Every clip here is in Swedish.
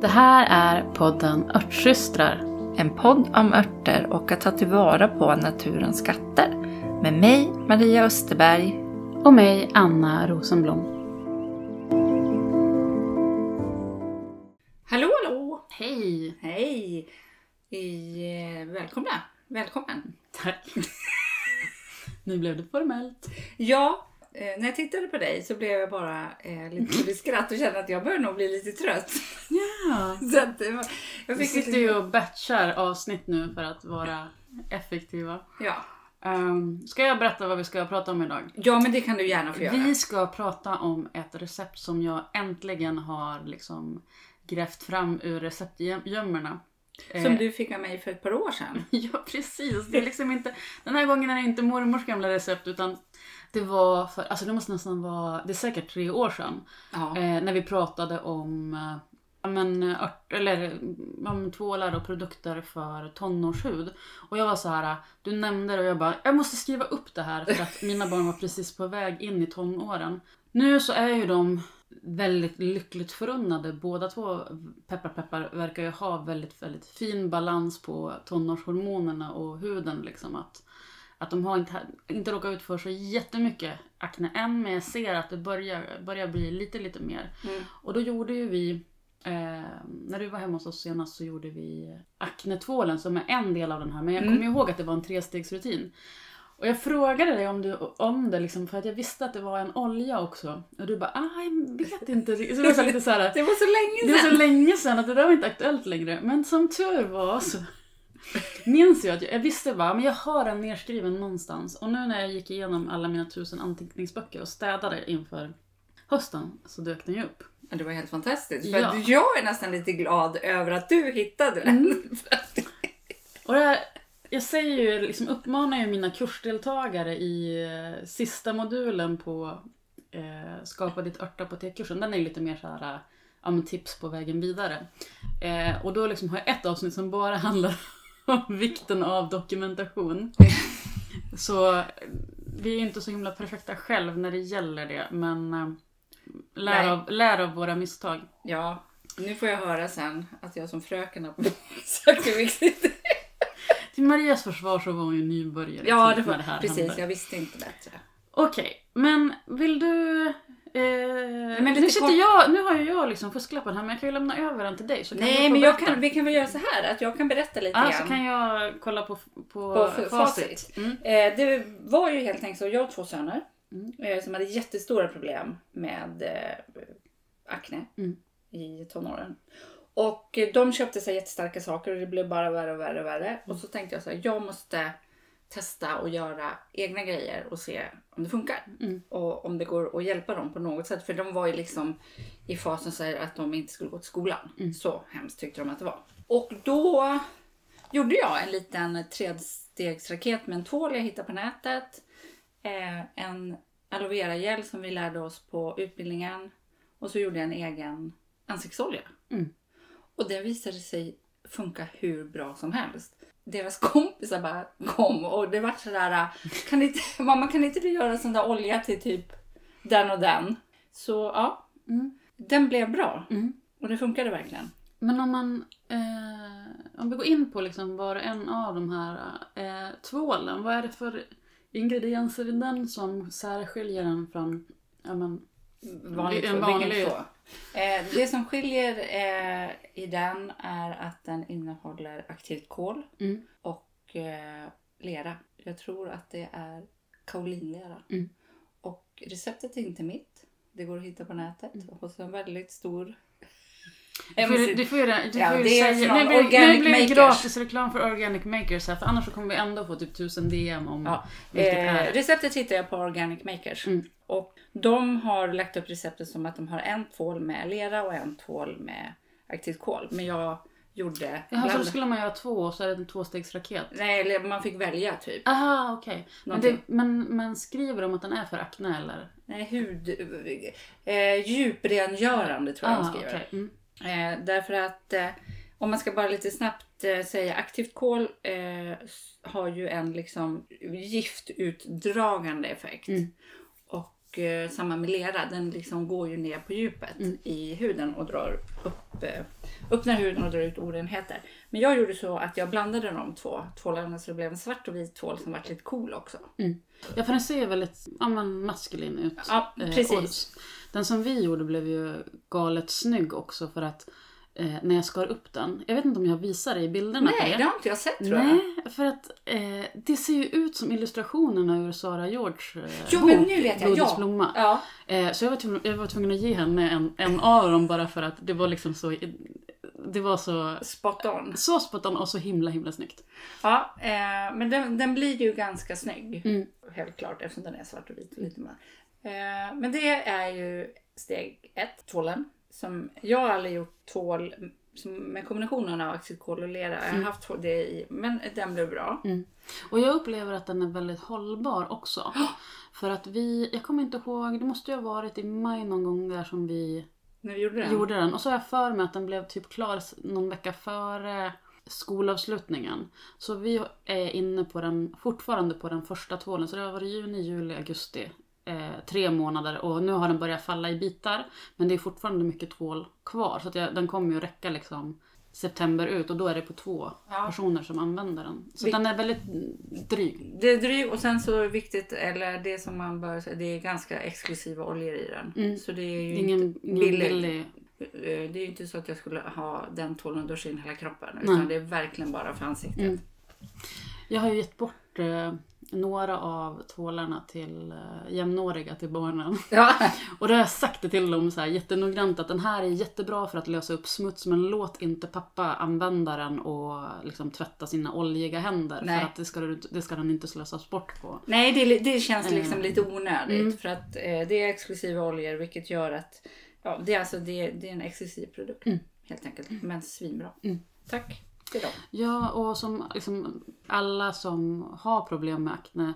Det här är podden Örtsystrar. En podd om örter och att ta tillvara på naturens skatter. Med mig, Maria Österberg. Och mig, Anna Rosenblom. Hallå, hallå! Hej! Hej! I, eh, välkomna! Välkommen! Tack. nu blev det formellt. Ja, när jag tittade på dig så blev jag bara eh, lite full i skratt och kände att jag börjar nog bli lite trött. Ja. Så att, jag Vi fick sitter lite- ju och batchar avsnitt nu för att vara effektiva. Ja. Um, ska jag berätta vad vi ska prata om idag? ja, men det kan du gärna få göra. Vi ska prata om ett recept som jag äntligen har liksom grävt fram ur receptgömmorna. Som Eh, du fick av mig för ett par år sedan. Ja, precis. Det är liksom inte, den här gången är det inte mormors gamla recept utan det var för, alltså det måste nästan vara, det är säkert tre år sedan. Ja. Eh, när vi pratade om eh, men, ört, eller, eh, om tvålar och produkter för tonårshud. Och jag var så här, du nämnde det och jag bara, jag måste skriva upp det här för att mina barn var precis på väg in i tonåren. Nu så är ju de väldigt lyckligt förunnade. Båda två, peppar peppar, verkar ju ha väldigt, väldigt fin balans på tonårshormonerna och huden. Liksom. Att, att de har inte, inte råkat ut för så jättemycket akne än, men jag ser att det börjar, börjar bli lite, lite mer. Mm. Och då gjorde ju vi, eh, när du var hemma hos oss senast så gjorde vi aknetvålen som är en del av den här. Men jag Mm. kommer ihåg att det var en trestegsrutin. Och jag frågade dig om, du, om det liksom, för att jag visste att det var en olja också. Och du bara, ah, jag vet inte. Så det var så lite så här, Det var så länge det var sedan. så länge sedan att det där var inte aktuellt längre. Men som tur var så minns jag att jag, jag visste bara, men jag har den nerskriven någonstans. Och nu när jag gick igenom alla mina tusen anteckningsböcker och städade inför hösten så dök den ju upp. Ja, Det var helt fantastiskt. För Ja. jag är nästan lite glad över att du hittade den. Mm. Och det här, jag säger ju, liksom uppmanar ju mina kursdeltagare i eh, sista modulen på eh, Skapa ditt örtapotekkursen. Den är ju lite mer så här, eh, ja, tips på vägen vidare. Eh, och då liksom har jag ett avsnitt som bara handlar om vikten av dokumentation. Så vi är inte så himla perfekta själv när det gäller det, men eh, lär, av, lär av våra misstag. Ja, nu får jag höra sen att jag som fröken har sagt hur viktigt det är. Till Marias försvar så var hon ju nybörjare Ja, typ det när var, det här precis. hände. Jag visste inte bättre. Okej, men vill du... Eh, men nu, sitter kort- jag, nu har ju jag liksom fusklappen här men jag kan ju lämna över den till dig. Så kan Nej, men jag kan, vi kan väl göra så här att jag kan berätta lite Ja, grann. så kan jag kolla på, på, På facit. facit. Mm. Eh, det var ju helt enkelt så, jag har två söner Mm. eh, som hade jättestora problem med eh, akne Mm. i tonåren. Och eh, de köpte sig jättestarka saker och det blev bara värre och värre och värre. Och så tänkte jag så här, jag måste testa och göra egna grejer och se om det funkar. Mm. Och om det går att hjälpa dem på något sätt. För de var ju liksom i fasen så att de inte skulle gå till skolan. Mm. Så hemskt tyckte de att det var. Och då gjorde jag en liten tredstegsraket med en tvål jag hittade på nätet. Eh, en aloe vera gel som vi lärde oss på utbildningen. Och så gjorde jag en egen ansiktsolja. Mm. Och det visade sig funka hur bra som helst. Deras kompisar bara kom och det var sådär, kan inte, mamma kan inte du göra sån där olja till typ den och den? Så ja, Mm. den blev bra. Mm. Och det funkade verkligen. Men om man... Eh, om vi går in på liksom var och en av de här eh, tvålen. Vad är det för ingredienser i den som särskiljer den från... Ja, men, Vanlig En vanlig- vilken två? Eh, det som skiljer eh, i den är att den innehåller aktivt kol mm. och eh, lera. Jag tror att det är kaolinlera. Mm. Och receptet är inte mitt. Det går att hitta på nätet. Mm. Så en väldigt stor... Du får, ju- du får ju, du Ja, får det säga... Nu blir, nu Organic blir det gratis reklam för Organic Makers här, för annars kommer vi ändå få typ tusen DM om Ja. vilket Eh, är. receptet hittar jag på Organic Makers. Mm. Och de har lagt upp receptet som att de har en tvål med lera och en tvål med aktivt kol. Men jag gjorde... Jaha, så då bland- skulle man göra två och så är det en tvåstegsraket? Nej, man fick välja typ. Aha, okej. Men, det- Någonting. men, men skriver de att den är för akne eller? Nej, hud... Eh, djuprengörande tror jag de Ah, skriver. okej. Mm. Eh, därför att eh, om man ska bara lite snabbt eh, säga aktivt kol eh, har ju en liksom giftutdragande effekt. Mm. Och eh, samma med lera, den liksom går ju ner på djupet Mm. i huden och drar upp, eh, öppnar huden och drar ut orenheter. Men jag gjorde så att jag blandade de två tvålarna så det blev en svart och vit tvål som vart lite cool också. Ja för den ser väldigt ja, men maskulin ut. Ja, Eh, precis. och den som vi gjorde blev ju galet snygg också för att eh, när jag skar upp den. Jag vet inte om jag visar det i bilderna på Nej, det. det har inte jag sett tror jag. Nej, för att eh, det ser ju ut som illustrationerna ur Sara Georges eh, Jo, bok men nu vet jag. Blodets Ja. blomma. Ja, Eh, så jag var, tvungen, jag var tvungen att ge henne en, en av dem bara för att det var liksom så... Det var så, spot on. så spot on och så himla himla snyggt. Ja, eh, men den, den blir ju ganska snygg. Mm. Helt klart eftersom den är svart och vit och lite. Eh, men det är ju steg ett, tvålen. Som jag har aldrig gjort tvål som med kombinationen av acetykol och lera. Jag har haft tvål det i, men den blev bra. Och jag upplever att den är väldigt hållbar också. För att vi, jag kommer inte ihåg, det måste ju ha varit i maj någon gång där som vi När vi gjorde den. gjorde den. Och så har jag för mig att den blev typ klar någon vecka före skolavslutningen. Så vi är inne på den, fortfarande på den första tvålen. Så det har varit juni, juli, augusti. Eh, tre månader och nu har den börjat falla i bitar. Men det är fortfarande mycket tvål kvar. Så jag, den kommer ju räcka liksom september ut och då är det på två Ja. personer som använder den. Så Vi- den är väldigt dryg. Det är dryg och sen så är det viktigt, eller det som man bör säga, det är ganska exklusiva oljor i den. Mm. Så det är ju ingen, inte ingen billig. billig. Eh, Det är ju inte så att jag skulle ha den tvålen och duscha in hela kroppen. Utan Nej. det är verkligen bara för ansiktet. Mm. Jag har ju gett bort eh, några av tvålarna till eh, jämnåriga till barnen. Ja. Och då har jag sagt det till dem så här jättenoggrant att den här är jättebra för att lösa upp smuts men låt inte pappa använda den och liksom tvätta sina oljiga händer Nej. för att det ska, du- det ska den inte slösas bort på. Nej, det, det känns Eh. liksom lite onödigt. Mm. För att eh, det är exklusiva oljor vilket gör att ja, det, är alltså, det, det är en exklusiv produkt. Mm. Helt enkelt. Men svinbra. Mm. Tack till dem. Ja, och som liksom, alla som har problem med akne,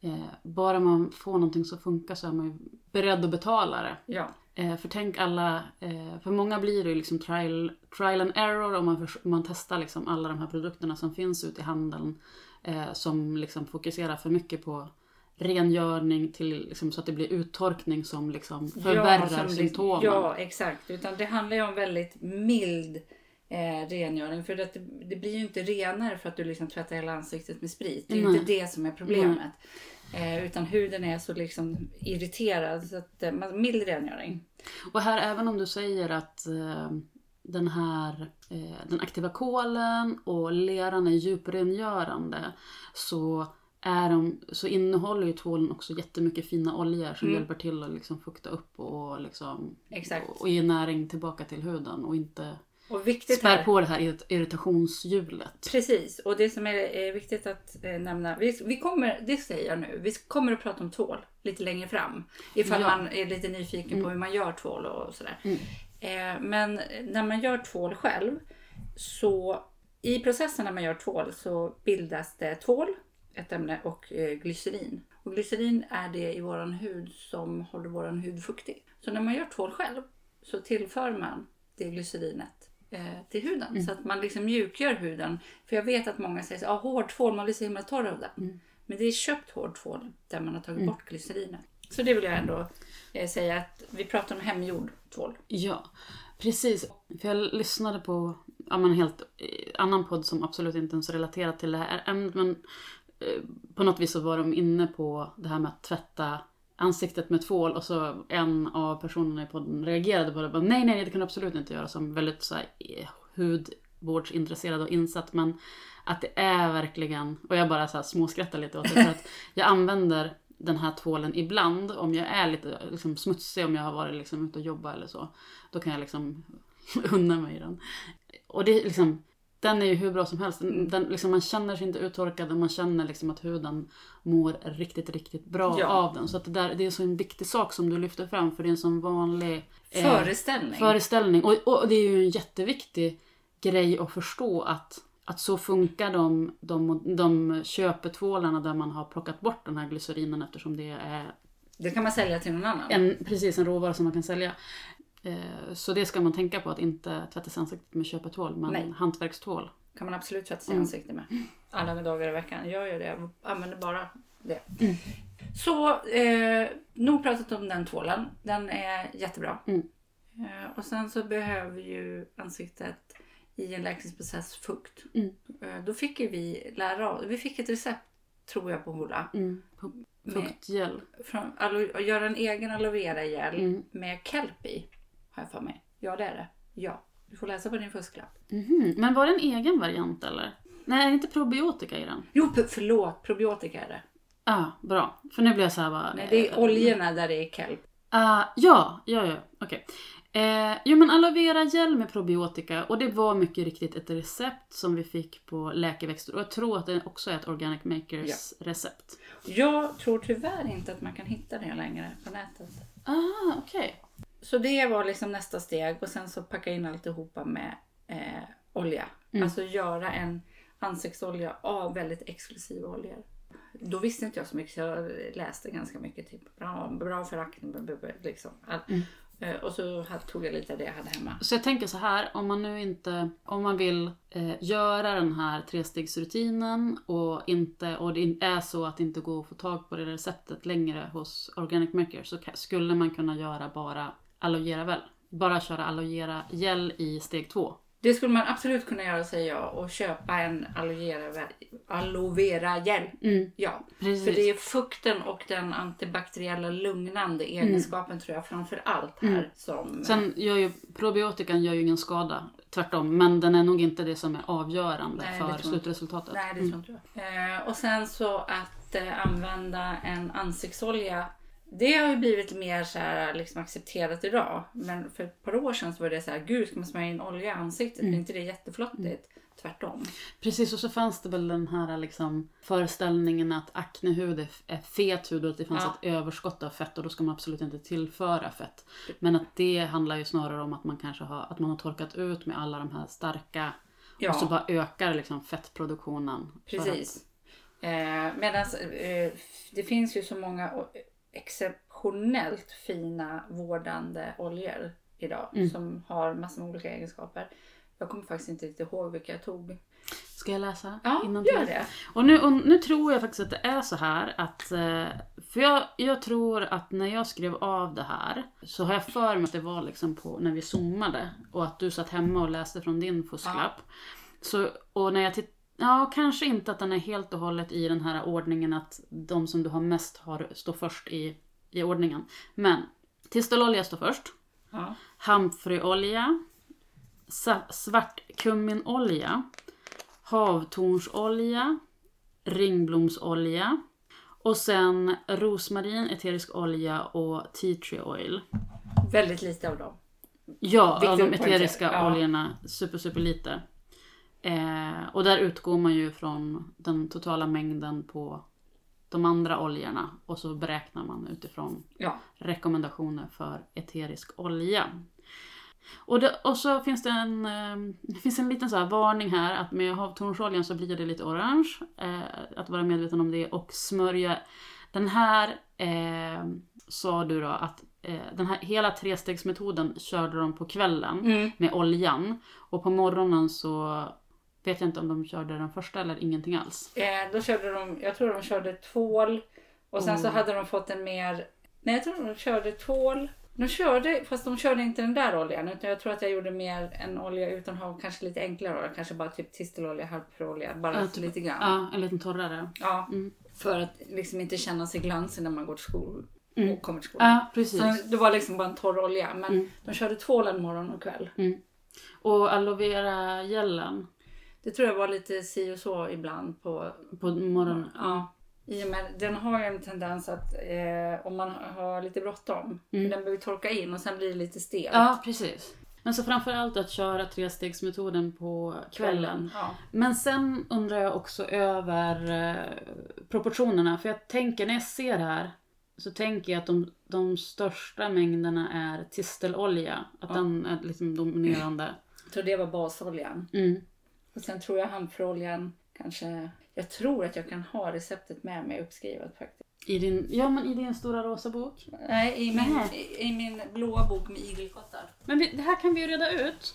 eh, bara man får någonting som funkar så är man ju beredd att betala det. Ja. Eh, för tänk alla, eh, för många blir det ju liksom trial, trial and error om man, man testar liksom alla de här produkterna som finns ute i handeln. Eh, som liksom fokuserar för mycket på rengörning till, liksom, så att det blir uttorkning som liksom förvärrar som liksom- symptomen. Ja, exakt. Utan det handlar ju om väldigt mild eh, rengöring. För att det, det blir ju inte renare för att du liksom tvättar hela ansiktet med sprit. Det är Nej. inte det som är problemet. Eh, utan huden är så liksom irriterad. Så att, eh, mild rengöring. Och här även om du säger att eh, den här eh, den aktiva kolen och leran är djuprengörande så, är de, så innehåller ju tvålen också jättemycket fina oljor som Mm. hjälper till att liksom fukta upp och, liksom, och, och ge näring tillbaka till huden och inte Och viktigt spär här. på det här irrit- irritationshjulet. Precis, och det som är, viktigt att eh, nämna, vi, vi kommer, det säger jag nu, vi kommer att prata om tvål lite längre fram. Ifall Ja. man är lite nyfiken på hur man gör tvål och sådär. Mm. Eh, men när man gör tvål själv, så i processen när man gör tvål så bildas det tvål, ett ämne, och eh, glycerin. Och glycerin är det i våran hud som håller våran hud fuktig. Så när man gör tvål själv så tillför man det glycerinet till huden. Så att man liksom mjukgör huden. För jag vet att många säger att ah, hård tvål, man blir så himla torr av den. Men det är köpt hård tvål där man har tagit bort glycerinet. Så det vill jag ändå eh, säga att vi pratar om hemgjord tvål. Ja, precis. För jag lyssnade på ja, en helt eh, annan podd som absolut inte ens relaterar till det här ämnet. Men eh, på något vis så var de inne på det här med att tvätta ansiktet med tvål och så en av personerna i podden reagerade på det. Bara, nej, nej, det kan du absolut inte göra som väldigt så här, eh, hudvårdsintresserad och insatt. Men att det är verkligen, och jag bara så här småskrattar lite åt det för att jag använder den här tvålen ibland om jag är lite liksom, smutsig, om jag har varit liksom, ute och jobbat eller så. Då kan jag liksom unna mig den. Och det är liksom, den är ju hur bra som helst. Den, den, liksom, man känner sig inte uttorkad och man känner liksom att huden mår riktigt, riktigt bra Ja. av den. Så att det, där, det är så en viktig sak som du lyfter fram för det är en sån vanlig eh, Föreställning. föreställning. Och, och det är ju en jätteviktig grej att förstå att, att så funkar de, de, de köpetvålarna där man har plockat bort den här glycerinen eftersom det är Det kan man sälja till någon annan. en, precis en råvara som man kan sälja. Eh, Så det ska man tänka på att inte tvätta sig ansiktet med köpetvål men Nej. hantverkstvål. kan man absolut tvätta sig Mm. ansiktet med. Alla dagar i veckan. Jag gör det. Jag använder bara det. Så, eh, nog pratat om den tvålen. Den är jättebra. Mm. Eh, och sen så behöver ju ansiktet i en läkningsprocess fukt. Mm. Eh, då fick ju vi lära oss, vi fick ett recept tror jag på Hoola. Mm. Fuktgel. Från, alo, att göra en egen aloe vera gel Mm. med kelp i. Har jag för mig. Ja det är det. Ja. Du får läsa på din fusklapp. Mhm. Men var det en egen variant eller? Nej, är det inte probiotika i den? Jo p- förlåt, probiotika är det. Ah, bra. För nu blir jag så här bara... Nej, det är oljorna där det är kelp. Ah, ja, ja, ja. Okej. Eh, jo men aloe vera gel med probiotika och det var mycket riktigt ett recept som vi fick på läkeväxter och jag tror att det också är ett Organic Makers recept. Jag tror tyvärr inte att man kan hitta det längre på nätet. Ah, okej. Så det var liksom nästa steg och sen så packa in alltihopa med eh, olja. Mm. Alltså göra en ansiktsolja av väldigt exklusiva oljor. Då visste inte jag så mycket så jag läste ganska mycket. Typ, bra, bra för akne, liksom. Mm. eh, Och så tog jag lite av det jag hade hemma. Så jag tänker så här, om man nu inte, om man vill eh, göra den här trestegsrutinen och, inte, och det är så att det inte går att få tag på det receptet längre hos Organic Maker så skulle man kunna göra bara aloe vera väl. Bara köra aloe vera gel i steg två. Det skulle man absolut kunna göra säger jag och köpa en aloe vera, aloe vera gel. Mm, Ja, precis. för det är fukten och den antibakteriella lugnande egenskapen tror jag framför allt här Mm. som... Sen gör ju probiotikan gör ju ingen skada, tvärtom. Men den är nog inte det som är avgörande Nej, för slutresultatet. Nej, det Mm. tror inte jag. Eh, och sen så att eh, använda en ansiktsolja. Det har ju blivit mer så här, liksom accepterat idag. Men för ett par år sedan så var det så här, gud ska man smörja in olja i ansiktet? Mm. Är inte det jätteflottigt? Tvärtom. Precis, och så fanns det väl den här liksom föreställningen att aknehud är, fet hud och att det fanns Ja. ett överskott av fett och då ska man absolut inte tillföra fett. Men att det handlar ju snarare om att man kanske har, att man har torkat ut med alla de här starka Ja, och så bara ökar liksom fettproduktionen. Precis. Eh, Medan eh, det finns ju så många exceptionellt fina vårdande oljor idag. Mm. Som har massor med olika egenskaper. Jag kommer faktiskt inte riktigt ihåg vilka jag tog. Ska jag läsa? Ja, innantill? gör det. Och nu, och nu tror jag faktiskt att det är så här att... eh, För jag, jag tror att när jag skrev av det här så har jag för mig att det var liksom på när vi zoomade och att du satt hemma och läste från din fusklapp. Så, och när jag titt- Ja, kanske inte att den är helt och hållet i den här ordningen att de som du har mest har står först i, i ordningen. Men tistelolja står först. Ja. Hamfröolja, svartkumminolja, havtornsolja, ringblomsolja och sen rosmarin, eterisk olja och tea tree oil. Väldigt lite av dem. Ja, av de eteriska Ja. oljorna super, super lite. Eh, och där utgår man ju från den totala mängden på de andra oljorna och så beräknar man utifrån Ja. rekommendationer för eterisk olja. Och, det, och så finns det en, eh, det finns en liten så här varning här att med havtornsoljan så blir det lite orange. Eh, att vara medveten om det och smörja. Den här eh, sa du då att eh, den här hela trestegsmetoden körde de på kvällen Mm. med oljan. Och på morgonen så vet jag inte om de körde den första eller ingenting alls. Eh, då körde de, jag tror de körde tvål och sen så Oh. hade de fått en mer, nej jag tror de körde tvål. De körde, fast de körde inte den där oljan utan jag tror att jag gjorde mer en olja utan ha kanske lite enklare olja. Kanske bara typ tistelolja, harpfröolja, bara Ja, typ- lite grann. Ja, en liten torrare. Ja, Mm. för att liksom inte känna sig glansig när man går till skolan Mm. och kommer till skolan. Ja, precis. Så det var liksom bara en torr olja men Mm. de körde tvålen morgon och kväll. Och aloe vera gelen Det tror jag var lite si och så ibland på på morgonen. Ja. I och med, den har ju en tendens att eh, om man har lite bråttom, Mm. den behöver torka in och sen blir det lite stelt. Ja, precis. Men så framförallt att köra trestegsmetoden på kvällen. Ja. Men sen undrar jag också över eh, proportionerna. För jag tänker, när jag ser här så tänker jag att de, de största mängderna är tistelolja. Att Ja. den är liksom dominerande. Jag tror det var basoljan. Mm. Och sen tror jag handfroljan kanske... Jag tror att jag kan ha receptet med mig uppskrivet faktiskt. I din, ja, men i din stora rosa bok. Nej, i min, i, i min blåa bok med igelkottar. Men vi, det här kan vi ju reda ut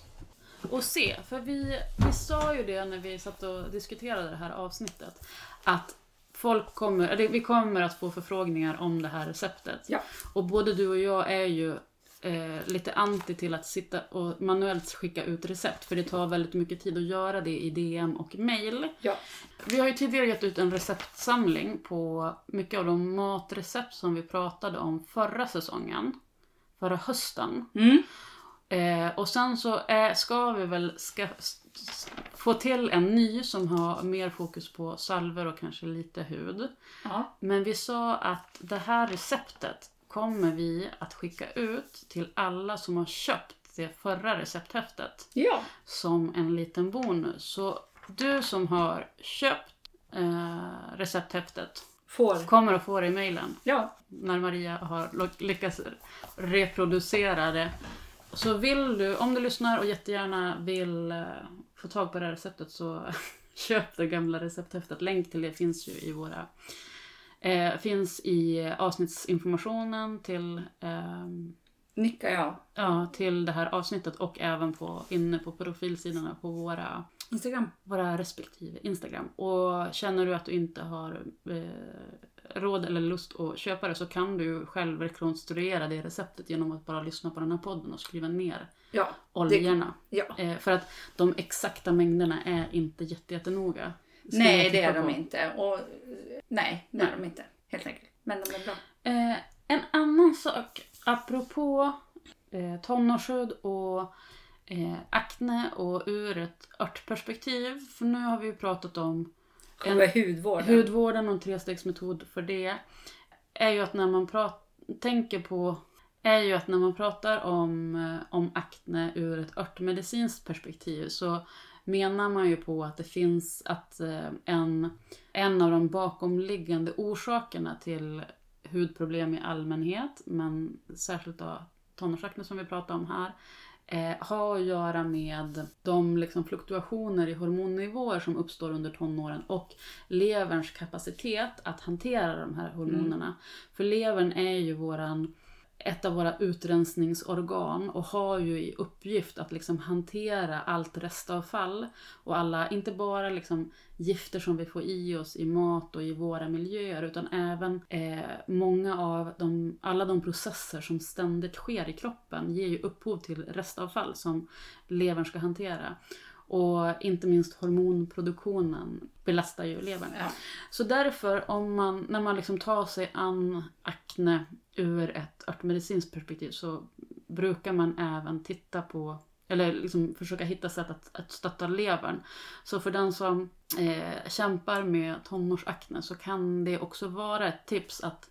och se. För vi, vi sa ju det när vi satt och diskuterade det här avsnittet. Att folk kommer, eller vi kommer att få förfrågningar om det här receptet. Ja. Och både du och jag är ju eh, lite anti till att sitta och manuellt skicka ut recept. För det tar väldigt mycket tid att göra det i DM och mail. Ja. Vi har ju tidigare gett ut en receptsamling på mycket av de matrecept som vi pratade om förra säsongen. Förra hösten. Mm. Eh, och sen så är, ska vi väl ska, få till en ny som har mer fokus på salver och kanske lite hud. Ja. Men vi sa att det här receptet kommer vi att skicka ut till alla som har köpt det förra recepthäftet Ja. som en liten bonus. Så du som har köpt eh, recepthäftet Får. kommer att få det i mejlen Ja. när Maria har lyckats reproducera det. Så vill du, om du lyssnar och jättegärna vill eh, få tag på det här receptet så köp det gamla recepthäftet. Länk till det finns ju i våra eh, finns i avsnittsinformationen till, ehm, Nickar jag. ja, till det här avsnittet och även på, inne på profilsidorna på våra Instagram. våra respektive Instagram. Och känner du att du inte har eh, råd eller lust att köpa det så kan du själv rekonstruera det receptet genom att bara lyssna på den här podden och skriva ner Ja. oljorna. Ja. Eh, för att de exakta mängderna är inte jätte, jättenoga. Ska Nej, det är de på. inte. Och, eh, nej, det är de inte. Helt enkelt. Men de är bra. Eh, en annan sak apropå eh, tonårshud och eh, akne och ur ett örtperspektiv. För nu har vi ju pratat om Själva hudvården. Hudvården och en trestegsmetod för det är ju att när man prat, tänker på är ju att när man pratar om, eh, om akne ur ett örtmedicinskt perspektiv så menar man ju på att det finns att eh, en, en av de bakomliggande orsakerna till hudproblem i allmänhet, men särskilt då tonårsakne som vi pratar om här, eh, har att göra med de liksom, fluktuationer i hormonnivåer som uppstår under tonåren och leverns kapacitet att hantera de här hormonerna. För levern är ju våran, ett av våra utrensningsorgan och har ju i uppgift att liksom hantera allt restavfall och alla, inte bara liksom gifter som vi får i oss i mat och i våra miljöer utan även eh, många av de, alla de processer som ständigt sker i kroppen ger ju upphov till restavfall som levern ska hantera. Och inte minst hormonproduktionen belastar ju levern. Ja. Så därför, om man, när man liksom tar sig an akne ur ett örtmedicinskt perspektiv så brukar man även titta på eller liksom försöka hitta sätt att, att stötta levern. Så för den som eh, kämpar med tonårsakne så kan det också vara ett tips att,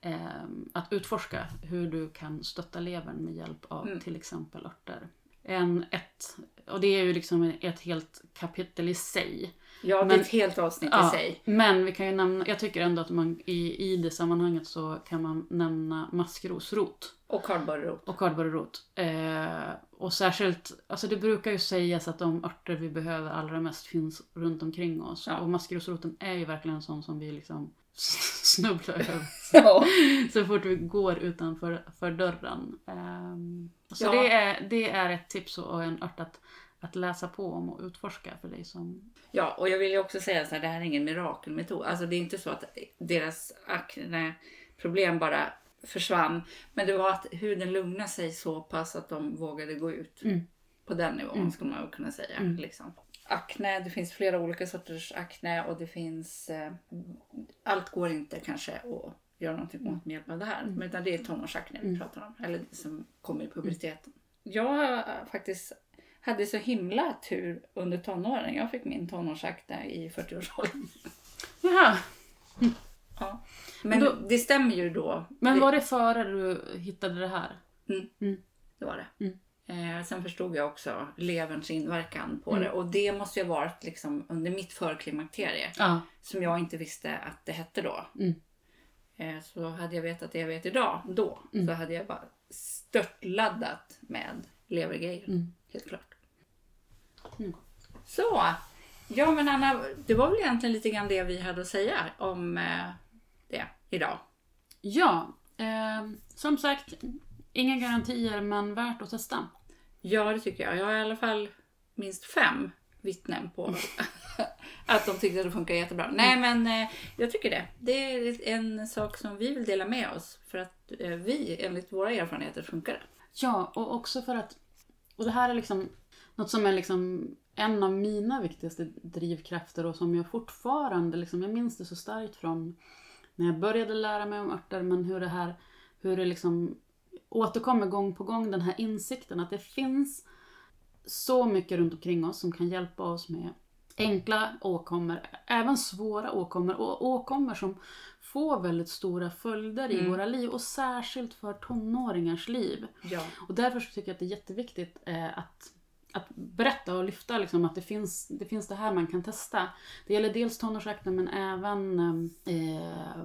eh, att utforska hur du kan stötta levern med hjälp av Mm. till exempel örter. En, ett, och det är ju liksom ett helt kapitel i sig. Ja, det Men- är ett helt avsnitt Ja, i sig. Men vi kan ju nämna, jag tycker ändå att man i, i det sammanhanget så kan man nämna maskrosrot Och kardborrerot. och kardborrerot. Eh, och särskilt, alltså det brukar ju sägas att de örter vi behöver allra mest finns runt omkring oss. Ja. Och maskrosroten är ju verkligen en sån som vi liksom snubblar över Ja. så fort vi går utanför för dörren. Ehm, så det, är, det är ett tips och en ört att, att läsa på om och utforska för dig som... ja, och jag vill ju också säga så här, det här är ingen mirakelmetod. Alltså det är inte så att deras akneproblem bara försvann. Men det var att huden lugnade sig så pass att de vågade gå ut. Mm. På den nivån Mm. skulle man kunna säga. Mm. Liksom. Akne, det finns flera olika sorters akne och det finns... Eh, allt går inte kanske att göra någonting åt med hjälp av det här. Men utan det är tonårsakne vi Mm. pratar om. Eller som kommer i puberteten. Jag eh, faktiskt hade så himla tur under tonåren. Jag fick min tonårsakne i 40-årsåldern. Jaha, Ja. Men Då- det stämmer ju då. men var det före du hittade det här? det var det. Mm. Eh, sen förstod jag också leverns inverkan på Mm. det. Och det måste ju ha varit liksom under mitt förklimakterie. Ja. Som jag inte visste att det hette då. Mm. Eh, så hade jag vetat det jag vet idag då. Mm. Så hade jag bara störtladdat med levergrejer. Mm. Helt klart. Mm. Så. Ja men Anna, det var väl egentligen lite grann det vi hade att säga om eh, det idag. Ja, eh, som sagt, inga garantier men värt att testa. Ja det tycker jag. Jag har i alla fall minst fem vittnen på att de tyckte att det funkar jättebra. Nej men eh, jag tycker det. Det är en sak som vi vill dela med oss för att eh, vi enligt våra erfarenheter funkar det. Ja, och också för att... Och det här är liksom något som är liksom en av mina viktigaste drivkrafter och som jag fortfarande, liksom, jag minns det så starkt från när jag började lära mig om örter, men hur det här, hur det liksom återkommer gång på gång, den här insikten att det finns så mycket runt omkring oss som kan hjälpa oss med enkla åkommor, även svåra åkommor och åkommor som får väldigt stora följder i Mm. våra liv och särskilt för tonåringars liv. Ja. Och därför tycker jag att det är jätteviktigt eh, att, att berätta och lyfta liksom, att det finns, det finns det här man kan testa. Det gäller dels tonårsakne men även eh,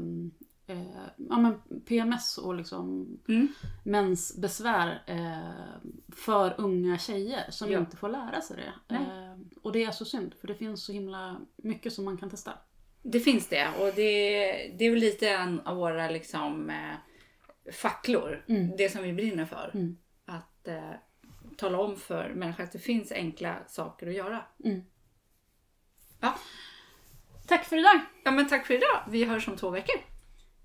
eh, ja, men PMS och liksom Mm. mensbesvär eh, för unga tjejer som Ja. inte får lära sig det. Eh, och det är så synd för det finns så himla mycket som man kan testa. Det finns det och det, det är väl lite en av våra liksom, eh, facklor. Mm. Det som vi brinner för. Mm. Att eh, tala om för människor att det finns enkla saker att göra. Mm. Ja. Tack för idag! ja men tack för idag. Vi hörs om två veckor.